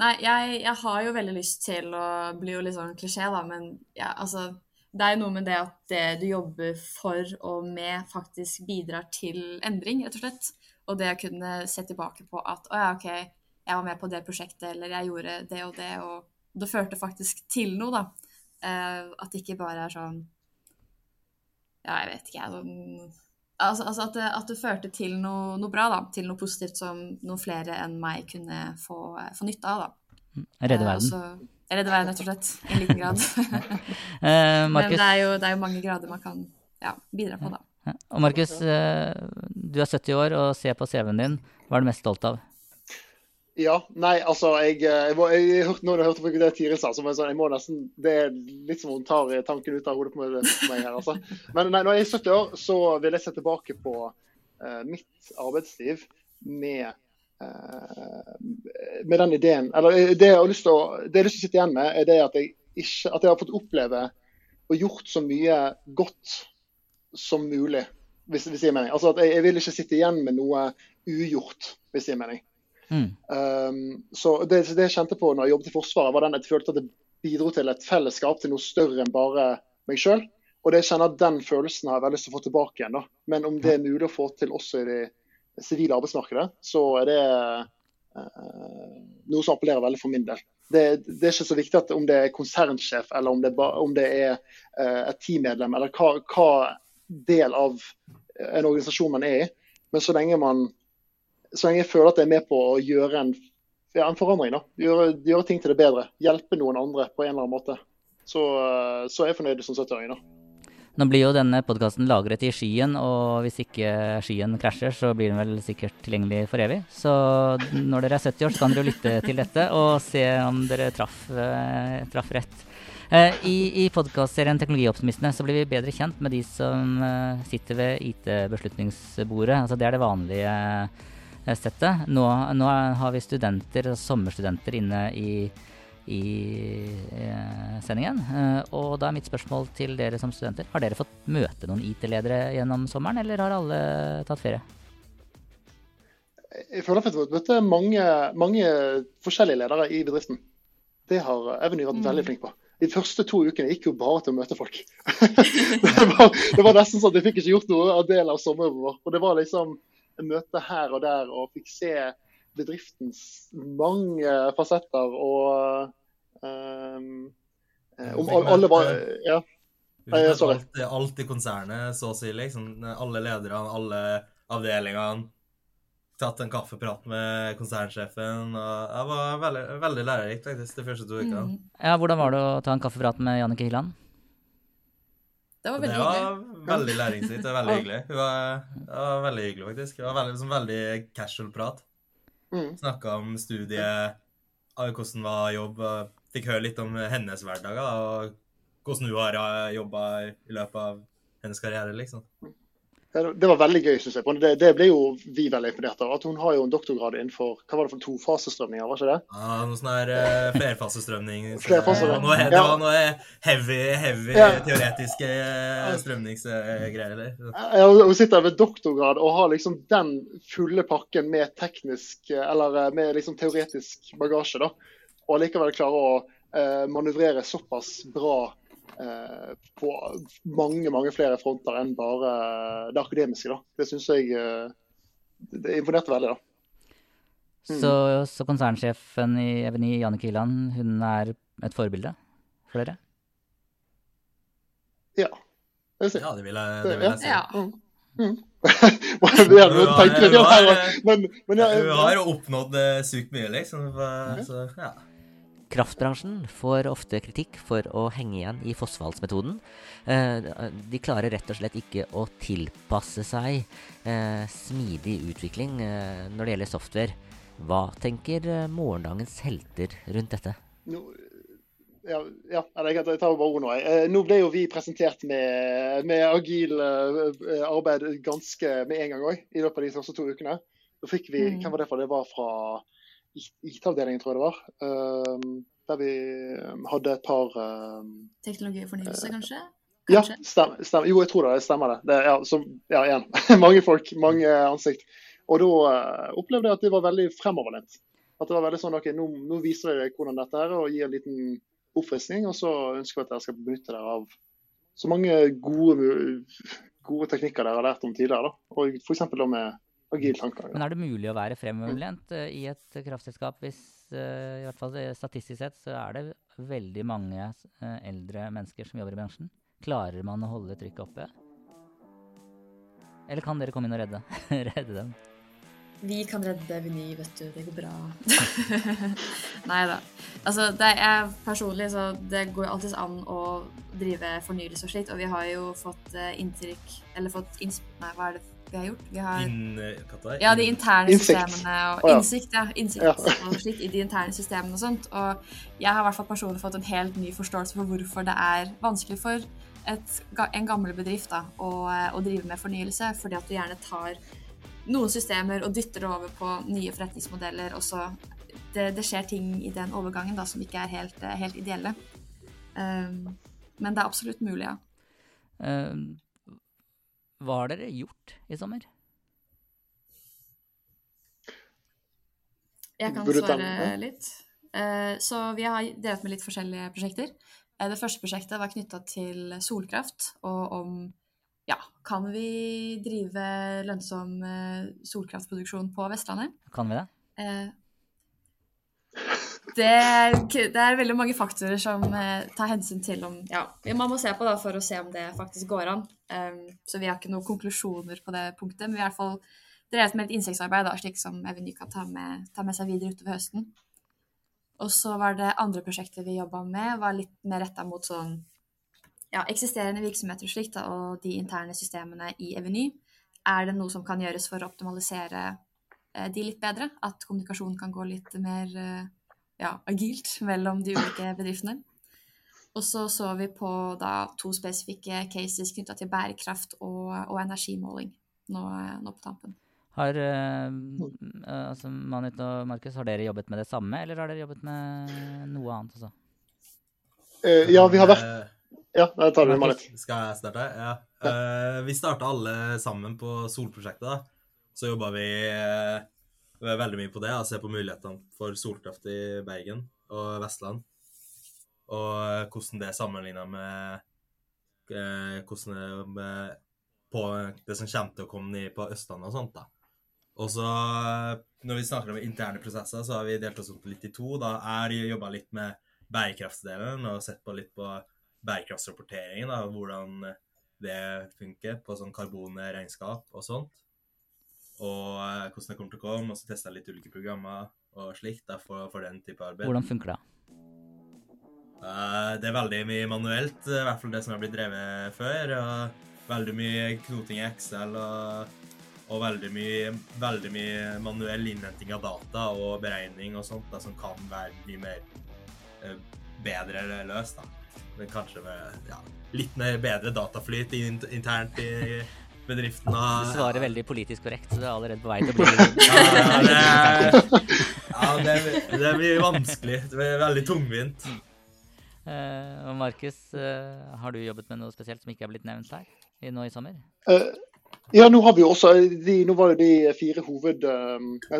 nei, jeg, jeg, har jo veldig lyst til å bli jo litt sånn klisjé, da, men ja, altså Det er noe med det at det du jobber for og med, faktisk bidrar til endring, rett og slett. Og det å kunne se tilbake på at å ja, OK, jeg var med på det prosjektet, eller jeg gjorde det og det, og det førte faktisk til noe, da. Uh, at det ikke bare er sånn Ja, jeg vet ikke, jeg. Sånn Altså, altså at, det, at, det, førte til noe, noe, bra, da. Til noe positivt som noen flere enn meg kunne få, få nytte av. da. Mm, redde verden. Eh, altså, redde verden, rett og slett. I en liten grad. eh, Men det er, jo, det er, jo, mange grader man kan ja, bidra på, da. Ja. Og Markus, eh, du er 70 år og ser på CV-en din. Hva er du mest stolt av? Ja. Nei, altså, jeg, jeg, jeg, jeg hørte noen hørte på det Tiril sa, som sånn, jeg må nesten, det er litt som hun tar tanken ut av hodet på meg her. altså. Men nei, når jeg er 70 år, så vil jeg se tilbake på uh, mitt arbeidsliv med, med den ideen Eller det jeg har lyst til å, det jeg har lyst til å sitte igjen med, er det at jeg, ikke, at jeg har fått oppleve og gjort så mye godt som mulig, hvis, hvis det gir mening. Altså at jeg, jeg vil ikke sitte igjen med noe ugjort, hvis det gir mening. Mm. Um, så det, det, jeg kjente på når jeg jobbet i Forsvaret, var den at jeg følte at det bidro til et fellesskap til noe større enn bare meg sjøl. Og det jeg kjenner at den følelsen har jeg veldig lyst til å få tilbake igjen. da. Men om det er mulig å få til også i det sivile arbeidsmarkedet, så er det uh, noe som appellerer veldig for min del. Det, det, er ikke så viktig om det er konsernsjef eller om det, om det er uh, et teammedlem, eller hva, hva, del av en organisasjon man er i. Men så lenge man så lenge jeg føler at jeg er med på å gjøre en, ja, en forandring. Gjøre, gjøre, ting til det bedre. Hjelpe noen andre på en eller annen måte. Så, så er jeg fornøyd som 70-åring, da. Nå blir jo denne podkasten lagret i skyen, og hvis ikke skyen krasjer, så blir den vel sikkert tilgjengelig for evig. Så når dere er 70 år, så kan dere jo lytte til dette og se om dere traff, eh, traff rett. Eh, I i podkastserien Teknologioptimistene så blir vi bedre kjent med de som eh, sitter ved IT-beslutningsbordet. Altså det er det vanlige settet. Nå, nå, har vi studenter, sommerstudenter inne i, i eh, sendingen. Eh, og da er mitt spørsmål til dere som studenter. Har dere fått møte noen IT-ledere gjennom sommeren, eller har alle tatt ferie? Jeg føler at jeg har fått møte mange, mange, forskjellige ledere i bedriften. Det har Eveny vært mm. veldig flink på. De første to ukene gikk jo bare til å møte folk. det, var, det, var, nesten sånn at jeg fikk ikke gjort noe av del av sommeren vår. Og det var liksom møte her og der og fikk se bedriftens mange fasetter og um, om alle var ja. Sorry. Alt, alt, i konsernet, så å si. liksom. Alle lederne, alle avdelingene. Tatt en kaffeprat med konsernsjefen. og Det var veldig, veldig lærerikt faktisk, de første to ukene. Mm. Ja, hvordan var det å ta en kaffeprat med Jannicke Hilland? Det var veldig det var veldig læringsrikt og veldig hyggelig. Hun var, var, veldig hyggelig, faktisk. Det var veldig, liksom, veldig casual prat. Mm. Snakka om studiet, hvordan var jobb. Fikk høre litt om hennes hverdager og hvordan hun har eh, jobba i løpet av hennes karriere, liksom. Det var veldig gøy, syns jeg. Det, det, ble jo vi veldig imponert av. At hun har jo en doktorgrad innenfor hva var det for tofasestrømninger, var ikke det? Ja, noe sånn her uh, flerfasestrømning. Flerfasestrømning. Noe, det var noe heavy, heavy ja. teoretiske strømningsgreier strømningsgreier. Ja, hun sitter med doktorgrad og har liksom den fulle pakken med teknisk, eller eh, med liksom teoretisk bagasje, da. Og likevel klarer å uh, manøvrere såpass bra Eh, på mange mange flere fronter enn bare det akademiske. Da. Det syns jeg eh, det imponerte veldig. da. Mm. Så, så, konsernsjefen i Eveny, Janne Kiland, hun er et forbilde for dere? Ja. Det vil jeg, ja, det vil jeg, det vil jeg si. Ja. Mm. Mm. hun har oppnådd eh, sykt mye, liksom. Så, ja. Kraftbransjen får ofte kritikk for å henge igjen i fossefallsmetoden. Eh, de klarer rett og slett ikke å tilpasse seg eh, smidig utvikling eh, når det gjelder software. Hva tenker morgendagens helter rundt dette? No, ja, ja, jeg tar bare ord nå. Nå ble jo vi presentert med, med agil arbeid ganske med en gang òg, i løpet av de første to ukene. Da fikk vi, mm. Hvem var det for? Det var fra IT-avdelingen, tror jeg det var. Um, der vi um, hadde et par um, Teknologi og fornyelse, kanskje? kanskje? Ja, stemmer, stem, Jo, jeg tror det. det Stemmer det. det ja, så, ja, igjen. mange folk, mange ansikt. Og da uh, opplevde jeg at det var veldig fremoverlent. At det var veldig sånn OK, nå, nå viser jeg hvordan dette er, og gir en liten oppfriskning. Og så ønsker vi at dere skal benytte dere av så mange gode, gode teknikker dere har lært om tidligere. Da. Og f.eks. med agil tankegang. Men er det mulig å være fremoverlent mm. i et kraftselskap hvis uh, i hvert fall statistisk sett så er det veldig mange uh, eldre mennesker som jobber i bransjen? Klarer man å holde trykket oppe? Eller kan dere komme inn og redde, redde dem? Vi kan redde Veny, vet du. Det går bra. Nei da. Altså, det er personlig, så det går alltid an å drive fornyelse og slikt. Og vi har jo fått uh, inntrykk Eller fått. Nei, hva er det vi har gjort? Vi har In, uh, Ja, de interne Innsikt. systemene og oh, ja. innsikt, ja. Innsikt Ja. og slikt i de interne systemene og sånt. Og jeg har i hvert fall personlig fått en helt ny forståelse for hvorfor det er vanskelig for et, en gammel bedrift da, å, å drive med fornyelse, fordi at du gjerne tar noen systemer og dytter det over på nye forretningsmodeller, og så det, det skjer ting i den overgangen da, som ikke er helt, eh, helt ideelle. Um, men det er absolutt mulig, ja. Uh, hva har dere gjort i sommer? Jeg kan svare litt. Uh, Så vi har delt med litt forskjellige prosjekter. Uh, Det første prosjektet var knytta til solkraft, og om ja, kan vi drive lønnsom solkraftproduksjon på Vestlandet? Kan vi det? Det er, det er veldig mange faktorer som eh, tar hensyn til om ja, Man må se på da for å se om det faktisk går an. Um, så vi har ikke noen konklusjoner på det punktet. Men vi har i hvert fall drevet med litt insektarbeid, da, slik som Eveny kan ta med, ta med seg videre utover høsten. Og så var det andre prosjektet vi jobba med, var litt mer retta mot sånn ja, eksisterende virksomheter og slikt, og de interne systemene i Eveny. Er det noe som kan gjøres for å optimalisere eh, de litt bedre? At kommunikasjonen kan gå litt mer eh, ja, agilt mellom de ulike bedriftene. Og så så vi på da to spesifikke cases knytta til bærekraft og, og energimåling nå, nå på tampen. Har eh, eh, altså Manit og Markus, har dere jobbet med det samme, eller har dere jobbet med noe annet også? Eh, ja, vi har vært Eh, Ja, jeg tar det med litt. Skal jeg starte? Ja. Eh, vi starta alle sammen på solprosjektet. da. Så jobba vi eh, veldig mye på det. og ser på mulighetene for solkraft i Bergen og Vestland. Og hvordan det er sammenligna med eh, med, det som kommer til å komme ned på Østlandet og sånt. da. Og så, eh, når vi snakker om interne prosesser, så har vi delt oss opp litt i to. Da jeg jobba litt med bærekraftsdelen og sett på litt på bærekraftsrapporteringen, da, hvordan det funker på sånn karbonregnskap og sånt. Og eh, hvordan det kommer til å komme. Og så testa litt ulike programmer og slikt da, for, for den type arbeid. Hvordan funker det? Uh, det er veldig mye manuelt, i hvert fall det som har blitt drevet før. Og veldig mye knoting i Excel og, og veldig, mye, veldig mye manuell innhenting av data og beregning og sånt da, som kan være mye mer uh, bedre løst. da. Men kanskje med ja, litt mer bedre dataflyt internt i bedriften. Du svarer veldig politisk korrekt, så du er allerede på vei til å bli ja, ja, det, ja, det, det blir vanskelig. Det blir veldig tungvint. Uh, og Markus, uh, har du jobbet med noe spesielt som ikke er blitt nevnt her i, nå i sommer? Uh, ja, nå har vi jo også de, Nå var jo de fire hoved...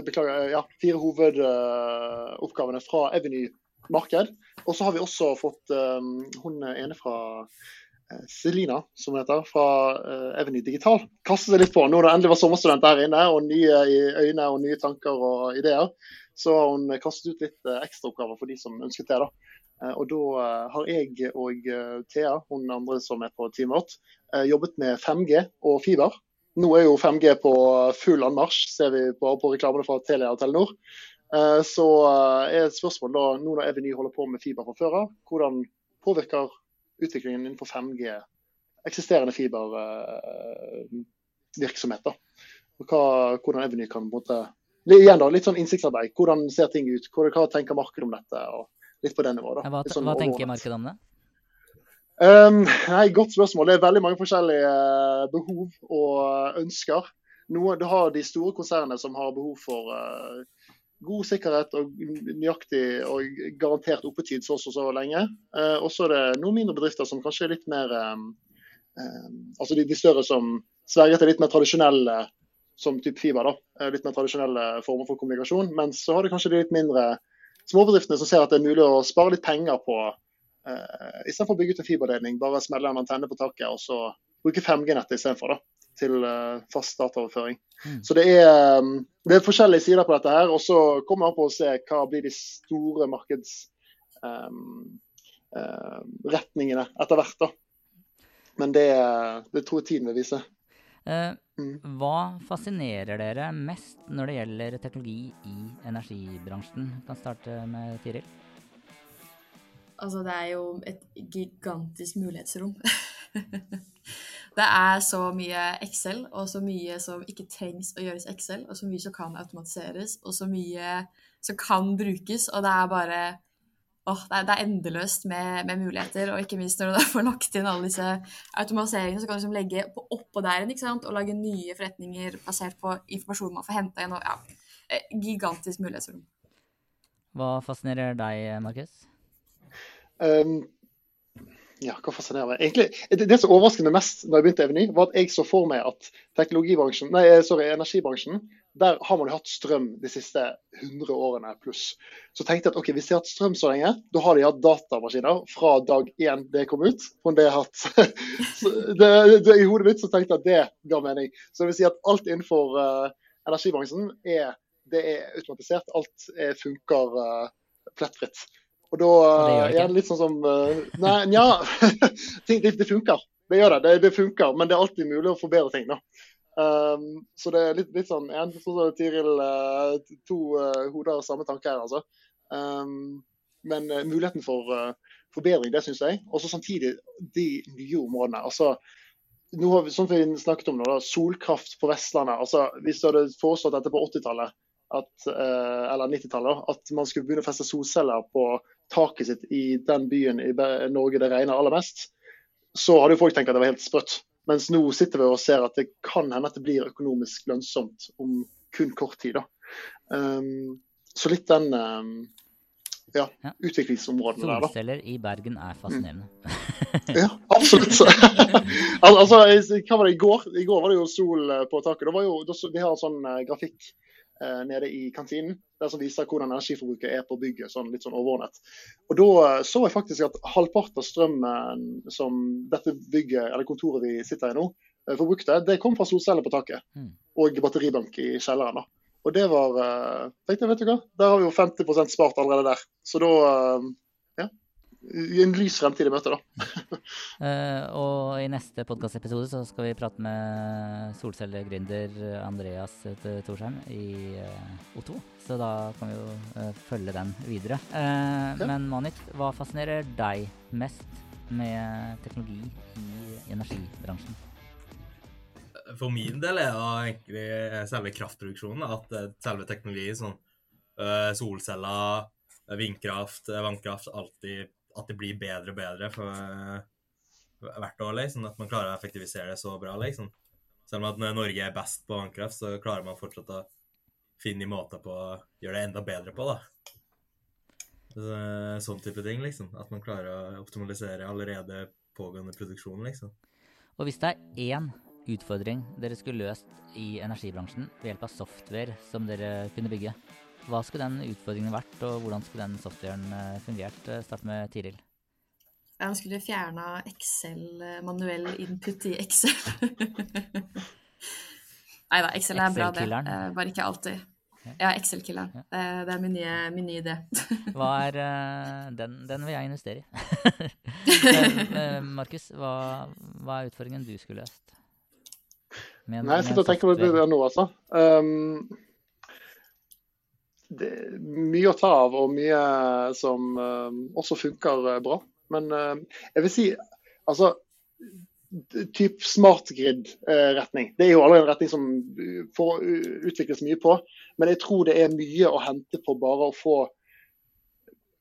beklager, ja, fire hovedoppgavene fra Eveny marked. Og så har vi også fått um, hun ene fra Selina, som heter, fra uh, Eveny Digital. Kaste seg litt på. Nå når det endelig var sommerstudent der inne, og nye i øyne og nye tanker og ideer, så har hun kastet ut litt eh, ekstraoppgaver for de som ønsket det. da. Eh, Og da eh, har jeg og eh, Thea, hun andre som er på teamet vårt, eh, jobbet med 5G og fiber. Nå er jo 5G på full anmarsj, ser vi bare på reklamene fra Telia og Telenor. Eh, Så eh, er et spørsmål da, nå når Eveny holder på med fiber fra før av, hvordan påvirker utviklingen innenfor 5G eksisterende fibervirksomhet? Uh, Og hva, hvordan Eveny kan på en måte Igjen da, Litt sånn innsiktsarbeid. Hvordan ser ting ut? Hva, hva tenker markedet om dette? og Litt på det nivået. Hva, sånn hva tenker markedet om det? Um, nei, Godt spørsmål. Det er veldig mange forskjellige eh, behov og ønsker. Noe, du har de store konsernene som har behov for eh, god sikkerhet og nøyaktig og garantert oppetid så og så, lenge. Uh, og så er det noen mindre bedrifter som kanskje er litt mer um, um, Altså de, større som sverger til litt mer tradisjonelle som type fiber. da, eh, Litt mer tradisjonelle former for kommunikasjon. Mens så har du kanskje de litt mindre småbedriftene som ser at det er mulig å spare litt penger på uh, Istedenfor å bygge ut en fiberledning, bare smelle en antenne på taket og så bruke 5G-nettet istedenfor. Til uh, fast dataoverføring. Mm. Så det er, um, det er forskjellige sider på dette her. Og så kommer man an på å se hva blir de store markedsretningene um, uh, etter hvert. da. Men det, det tror jeg tiden vil vise. Uh, Mm. hva fascinerer dere mest når det gjelder teknologi i energibransjen? Vi kan starte med Tiril. Altså, det er jo et gigantisk mulighetsrom. det er så mye Excel, og så mye som ikke trengs å gjøres Excel, og så mye som kan automatiseres, og så mye som kan brukes, og det er bare åh, det, er, det er endeløst med, med, muligheter, og ikke minst når du får lagt inn alle disse automatiseringene, så kan du liksom legge på oppå der ikke sant? og lage nye forretninger basert på informasjon man får henta inn. og ja, eh, Gigantisk mulighetsrom. Hva fascinerer deg, Markus? Um, ja, hva fascinerer meg? Egentlig, det, det, som overrasket meg mest da jeg begynte i Eveny, var at jeg så for meg at teknologibransjen, nei, sorry, energibransjen der har man jo hatt strøm de siste 100 årene pluss. Så tenkte jeg at ok, hvis de har hatt strøm så lenge, da har de hatt datamaskiner fra dag én det kom ut. Om det har hatt det, det, I hodet mitt så tenkte jeg at det ga mening. Så det vil si at alt innenfor uh, energibransjen er, det er automatisert. Alt er, funker uh, plettfritt. Og da er det litt sånn som uh, Nei, nja. det, det, funker. Det gjør det. det. det. funker, men det er alltid mulig å forbedre ting. da. Um, så det er litt, litt sånn en, sånn Tiril, uh, to uh, hoder og samme tanke her, altså. Um, men uh, muligheten for forbedring, det syns jeg. Og så samtidig de nye områdene. altså nå har vi, som vi snakket om nå, da, Solkraft på Vestlandet. altså Hvis du hadde foreslått dette på 80-tallet, eller 90-tallet, at man skulle begynne å feste solceller på taket sitt i den byen i Norge det regner aller mest, så hadde jo folk tenkt at det var helt sprøtt. Mens nå sitter vi og ser at det kan hende at det blir økonomisk lønnsomt om kun kort tid. Um, så litt den um, ja, ja. utviklingsområdene der, da. Solceller i Bergen er fascinerende. Mm. ja, absolutt. altså, hva var det i går? I går var det jo sol eh, på taket. Da var jo, vi har en sånn uh, grafikk uh, nede i kantinen der som viser hvordan energiforbruket er på bygget, sånn, litt sånn overordnet. Og Da uh, så jeg faktisk at halvparten av strømmen som dette bygget, eller kontoret vi sitter i nå, forbrukte, det kom fra solceller på taket mm. og batteribank i kjelleren. da. Og det var uh, tenkte jeg, vet du hva, Der har vi jo 50% spart allerede der. Så da uh, ja, en lys fremtid i møte, da. uh, og i neste podkastepisode så skal vi prate med solcellegründer Andreas Torsheim i O2. Så da kan vi jo følge den videre. Ja. Men Manit, hva fascinerer deg mest med teknologi i energibransjen? for min del er det egentlig selve kraftproduksjonen. At eh, selve teknologien, sånn uh, solceller, vindkraft, vannkraft, alltid at det blir bedre og bedre for hvert år. Liksom, at man klarer å effektivisere det så bra. Liksom. Selv om at Norge er best på vannkraft, så klarer man fortsatt å finne måter på å gjøre det enda bedre på. da. Sånn type ting, liksom. At man klarer å optimalisere allerede pågående produksjon, liksom. Og hvis det er én utfordring dere skulle løst i energibransjen ved hjelp av software som dere kunne bygge. Hva skulle den utfordringen vært, og hvordan skulle den softwaren eh, fungert? Eh, start med Tiril. Han skulle fjerna Excel, eh, manuell input i Excel. Nei da, Excel er bra, det. Bare ikke alltid. Ja, Excel-killeren. Det, det, er min nye, min nye idé. hva er den, den, vil jeg investere i. Markus, hva, hva, er utfordringen du skulle løst? Med, Nei, jeg sitter og tenker på det nå, altså. Um, det er mye å ta av, og mye som um, også funker uh, bra. Men uh, jeg vil si altså typ smart grid-retning. Det er jo allerede en retning som får utvikles mye på. Men jeg tror det er mye å hente på bare å få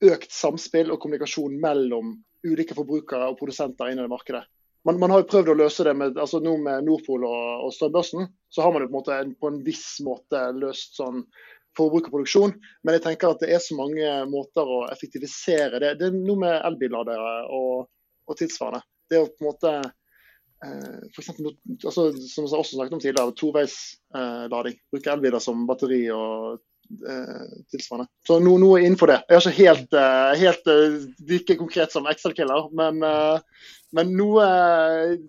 økt samspill og kommunikasjon mellom ulike forbrukere og produsenter innen det markedet man, man, har jo prøvd å løse det med, altså nå med Nordpol og, og strømbørsen. Så har man jo på en, måte på en viss måte løst sånn forbruk og produksjon. Men jeg tenker at det er så mange måter å effektivisere det. Det er noe med elbilladere og, og tilsvarende. Det å på en måte eh, for eksempel, altså, Som jeg også snakket om tidligere, toveislading. Eh, Bruke elbiler som batteri og eh, tilsvarende. Så noe, noe innenfor det. Jeg er ikke helt, eh, helt uh, like konkret som Excel-killer, men uh, men noe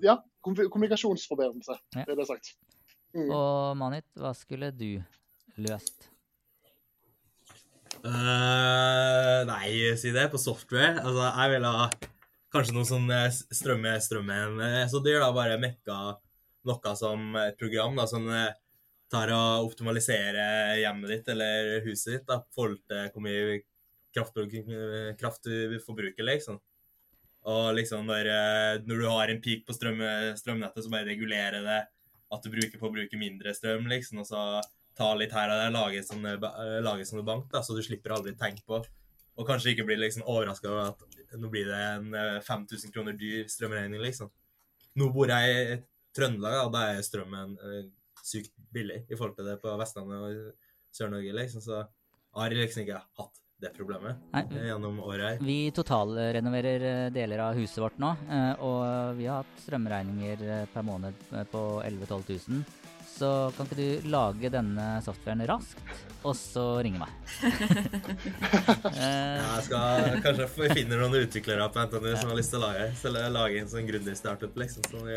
Ja, kommunikasjonsforbedrelse, ja. det er det sagt. Mm. Og Manit, hva skulle du løst? Uh, nei, si det. På software. Altså, jeg vil ha kanskje noe sånn strømme strømmen eh, så dyr, da. Bare mekka noe som et program da, som tar og optimaliserer hjemmet ditt eller huset ditt da, forhold til hvor mye kraft, kraft du forbruker, liksom. Og liksom når, når, du har en peak på strøm, strømnettet, så bare regulerer det at du bruker på å bruke mindre strøm, liksom. Og så ta litt her og der, lage sånne, lage sånne bank, da, så du slipper aldri tenke på. Og kanskje ikke bli liksom overraska over at nå blir det en 5000 eh, kroner dyr strømregning, liksom. Nå bor jeg i Trøndelag, og da er strømmen sykt billig i forhold til det på Vestlandet og Sør-Norge, liksom. Så har jeg liksom ikke hatt det problemet Nei, gjennom året Vi totalrenoverer eh, deler av huset vårt nå, eh, og vi har hatt strømregninger eh, per måned på 11 000-12 000. Så kan ikke du lage denne softwaren raskt, og så ringe meg? ja, jeg skal kanskje finne noen utviklere på NTNU som har lyst til å lage, lage en sånn grundig startup, liksom. Sånn,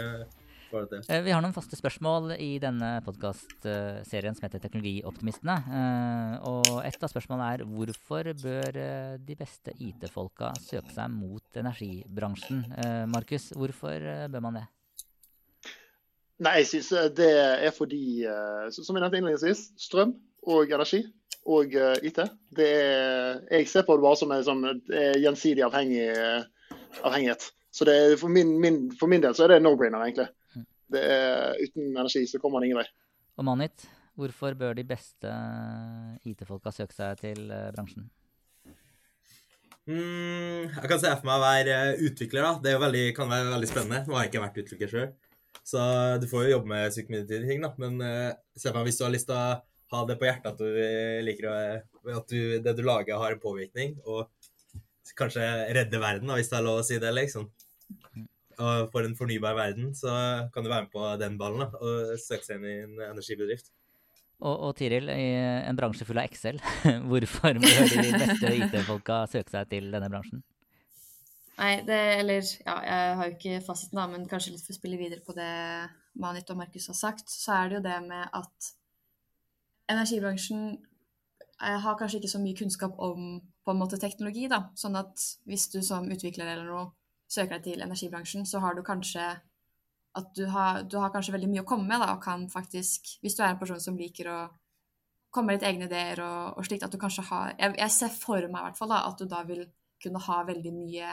Eh, vi har noen faste spørsmål i denne podkastserien som heter Teknologioptimistene. Eh, og et av spørsmålene er hvorfor bør eh, de beste IT-folka søke seg mot energibransjen? Markus, hvorfor bør man det? Nei, jeg synes det er fordi, som jeg nevnte innledningsvis, strøm og energi og IT. Det er, jeg ser på det bare som en sånn, gjensidig avhengig, avhengighet. Så er, for, min, min, for, min, del så er det no-brainer, egentlig det er, uten energi så kommer man ingen vei. Og Manit, hvorfor bør de beste IT-folka søke seg til eh, bransjen? Mm, jeg kan se for meg å være utvikler. da. Det veldig, kan være veldig spennende. Nå har jeg ikke vært utvikler sjøl, så du får jo jobbe med sykt ting. da. Men se for deg hvis du har lyst til å ha det på hjertet at du liker å, at du, det du lager, har en påvirkning, og kanskje redde verden, da, hvis det er lov å si det, liksom. Og for en fornybar verden, så kan du være med på den ballen da, og søke seg inn i en energibedrift. Og, og Tiril, i en bransje full av Excel, hvorfor bør de beste IT-folka søke seg til denne bransjen? Nei, det Eller ja, jeg har jo ikke fasiten, da, men kanskje litt for å spille videre på det Manit og Markus har sagt, så er det jo det med at energibransjen eh, har kanskje ikke så mye kunnskap om på en måte teknologi, da. Sånn at hvis du som utvikler eller noe søker deg til energibransjen, så har du kanskje at du har, du har, kanskje veldig mye å komme med, da, og kan faktisk Hvis du er en person som liker å komme med litt egne ideer og, og slikt, at du kanskje har jeg, jeg, ser for meg i hvert fall da, at du da vil kunne ha veldig mye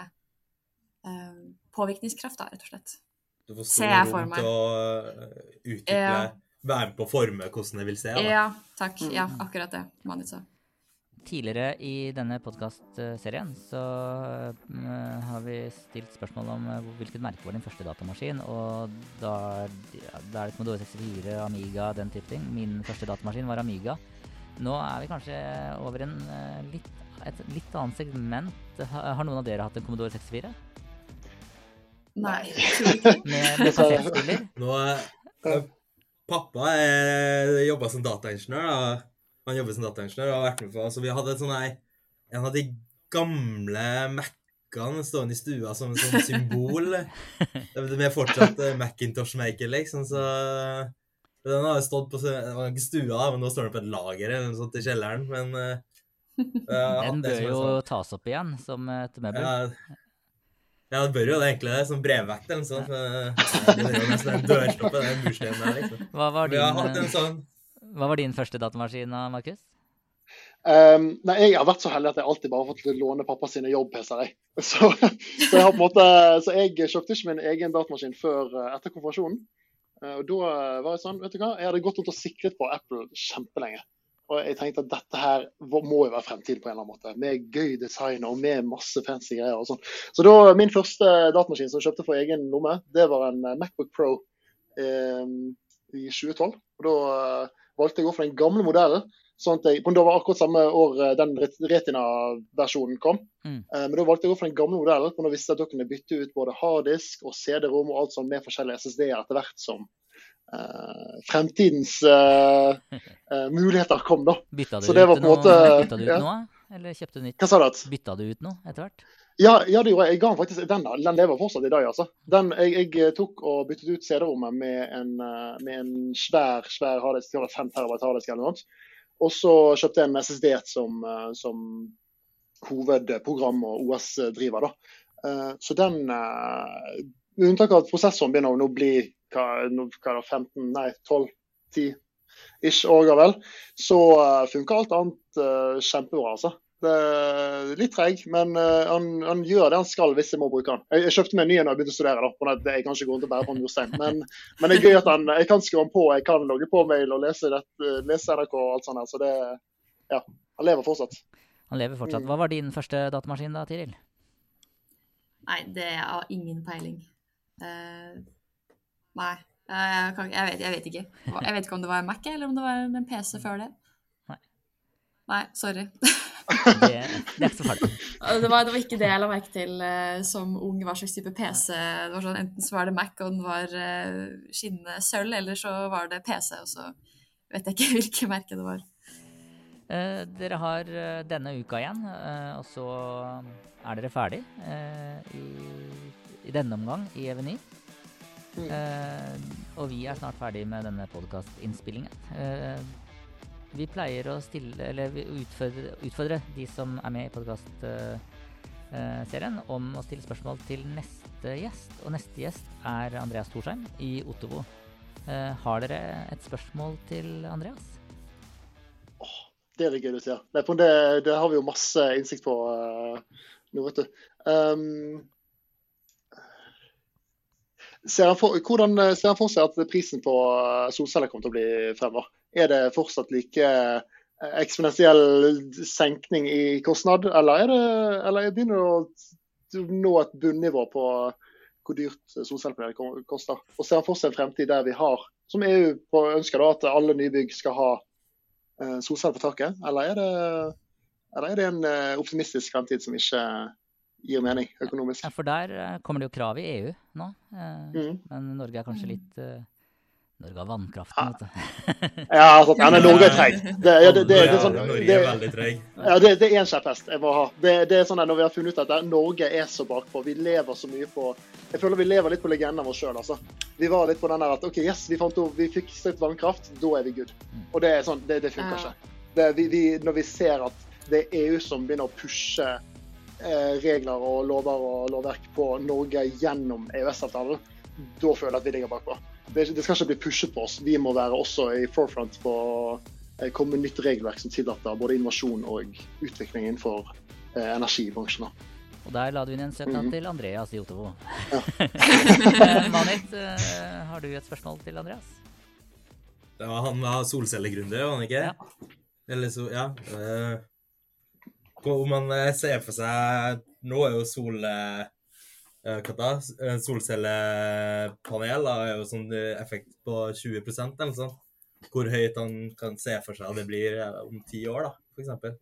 påvirkningskraft, da, rett og slett. Du får stor rom til å eh, utvikle, ja. være med på å forme hvordan det vil se. Da. Ja, takk. Ja, akkurat det Manit sa. Tidligere i denne podkastserien så uh, har vi stilt spørsmål om uh, hvilket merke var din første datamaskin. Og da, ja, da er det Commodore 64, Amiga, den type ting. Min første datamaskin var Amiga. Nå er vi kanskje over en, litt, et litt annet segment. Har noen av dere hatt en Commodore 64? Nei. med, kassettspiller? Nå, pappa jobba som dataingeniør. Han jobber som dataingeniør og har vært med på Så vi hadde et sånn her En av de gamle Mac-ene stående i stua som et sånt symbol. Det er fortsatt uh, Macintosh-maker, liksom, så Den har stått på ikke stua, men nå står den på et lager eller noe sånt i kjelleren, men uh, Den bør jo sånn. tas opp igjen som et møbel. Ja, ja, det bør jo det egentlig det, som brevvekt eller noe sånt. Det er jo nesten en dørstoppe, den mursteinen der, liksom. Hva var din, har hatt en sånn hva var din første datamaskin, Markus? Um, nei, Jeg har vært så heldig at jeg alltid bare har fått låne pappa sine jobb-PC-er. Så, så, jeg har på en måte, så jeg kjøpte ikke min egen datamaskin før uh, etter konfirmasjonen. Uh, og da var Jeg sånn, vet du hva, jeg hadde gått rundt og sikret på Apple kjempelenge. Og jeg tenkte at dette her må jo være fremtiden på en eller annen måte. Med gøy design og med masse fancy greier og sånn. Så da, min første datamaskin som jeg kjøpte for egen lomme, det var en Macbook Pro eh, i 2012. Og da valgte jeg å gå for den gamle modellen. sånn at jeg, Det var akkurat samme år eh, den Retina-versjonen kom. Mm. Eh, men da valgte jeg å gå for den gamle modellen, for da visste jeg at dere kunne bytte ut både harddisk og CD-rom og alt sånt med forskjellige SSD-er etter hvert som fremtidens uh, uh, muligheter kom. da. Bytta du, ut, noe, bytta du ut ja. noe, eller kjøpte du nytt? Hva sa du? Bytta du ut noe etter hvert? Ja, ja, det gjorde jeg. Jeg ga den faktisk den. Den lever fortsatt i dag, altså. Den, jeg, jeg tok og byttet ut CD-rommet med, med, en svær svær harddisk, 5 terabyte harddisk eller noe. Og så kjøpte jeg en SSD som, som hovedprogram og OS-driver. da. Eh, så den eh, Med unntak av at prosessoren begynner å nå bli hva, hva da, 15, nei 12, 10 ish år vel, så uh, funker alt annet uh, kjempebra. altså. Litt treg, men uh, han, han, gjør det han skal hvis jeg må bruke han. Jeg, jeg kjøpte meg en ny når jeg begynte å studere, da, for jeg kan ikke gå rundt og bære på murstein. Men, men, det er gøy at han, jeg kan skru han på, jeg kan logge på mail og lese, det, lese NRK og alt sånt. her, Så det, ja, han lever fortsatt. Han lever fortsatt. Hva var din første datamaskin da, Tiril? Nei, det har ingen peiling. Uh, nei. Jeg, kan, jeg, vet, jeg, vet, ikke. Jeg vet ikke om det var en Mac eller om det var en PC før det. Nei, Nei sorry. det, det, er ikke så farlig. Det var, det var, ikke det jeg la merke til uh, som ung, hva slags type PC. Det var sånn, enten så var det Mac og den var uh, skinnende sølv, eller så var det PC, og så vet jeg ikke hvilket merke det var. Eh, dere har denne uka igjen, og så er dere ferdig i, i, denne omgang i Eveny. Mm. Og vi er snart ferdig med denne podkastinnspillingen. Uh, vi pleier å stille, eller utfordre, utfordre de som er med i podkastserien, uh, om å stille spørsmål til neste gjest. Og neste gjest er Andreas Thorsheim i Ottovo. har dere et spørsmål til Andreas? Oh, det er det gøy du sier. Ja. det, det, har vi jo masse innsikt på nå, vet du. Um, Ser han, for, hvordan eh, ser han for seg at prisen på eh, solceller kommer til å bli fremover? Er det fortsatt like eh, eksponentiell senkning i kostnad, eller, er det, eller begynner det å nå et bunnivå på hvor dyrt solcellepaneler koster? Og ser han for seg en fremtid der vi har, som EU ønsker, da, at alle nybygg skal ha solceller på taket? Eller er det, eller er det en optimistisk fremtid som ikke gir mening økonomisk. Ja, For der uh, kommer det jo krav i EU nå. Uh, mm. Men Norge er kanskje litt uh, Norge har vannkraften, vet du. ja, altså, ja, men Norge er treg. Det, ja, det, det, det, sånn, er veldig treg. Ja, det, er en kjepphest jeg må ha. Det, er sånn at Når vi har funnet ut at Norge er så bakpå, vi lever så mye på Jeg føler vi lever litt på legenden vår sjøl, altså. Vi var litt på den der at OK, yes, vi fant vi fikk stritt vannkraft, da er vi good. Mm. Og det er sånn, det, funker ikke. Vi, vi, når vi ser at det er EU som begynner å pushe Eh, regler og lover og lovverk på Norge gjennom EØS-avtalen, da føler jeg at vi ligger bakpå. Det, det skal ikke bli pushet på oss. Vi må være også i forefront på å eh, komme med nytt regelverk som tillater både innovasjon og utvikling innenfor eh, energibransjen. Og der la du inn en søknad mm. til Andreas i Otovo. Ja. Manit, eh, har du et spørsmål til Andreas? Det var han var solcellegründer, var han ikke? Ja. Eller så, ja. Uh, om man eh, ser for seg Nå er jo sol eh, eh, hva da? Solcellepanel er jo sånn effekt på 20 eller noe sånt. Hvor høyt han kan se for seg det blir om ti år, da, f.eks.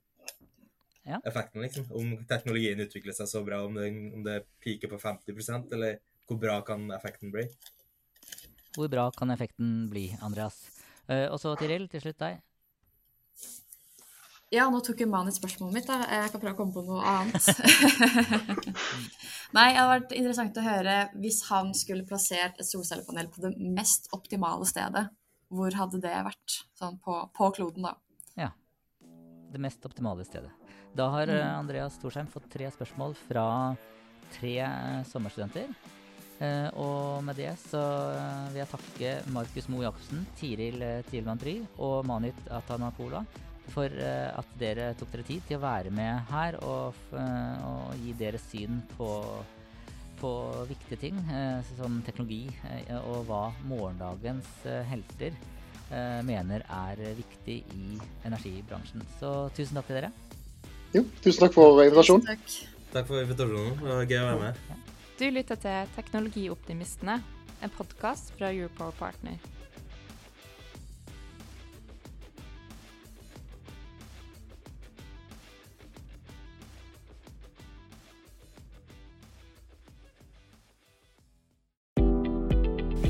Ja. Effekten, liksom. Om teknologien utvikler seg så bra, om det, om det piker på 50% eller hvor bra kan effekten bli? Hvor bra kan effekten bli, Andreas? og så Tiril, til slutt deg. Ja, nå tok jo Mani spørsmålet mitt. da. Jeg kan prøve å komme på noe annet. Nei, det hadde vært interessant å høre hvis han skulle plassert et solcellepanel på det mest optimale stedet. Hvor hadde det vært? Sånn på, på kloden, da. Ja. Det mest optimale stedet. Da har mm. Eh, Andreas Storsheim fått tre spørsmål fra tre eh, sommerstudenter. Uh, og med det så vil jeg takke Markus Moe Jacobsen, Tiril Tielmann Bry og Manit Atanapola for uh, at dere tok dere tid til å være med her og, uh, og gi deres syn på, på viktige ting uh, som teknologi og hva morgendagens helter mener er viktig i energibransjen. Så tusen takk til dere. Jo, tusen takk for invitasjonen. Takk. takk for invitasjonen. Det var gøy å være med. Du lytter til Teknologioptimistene, en podkast fra Europower Partner.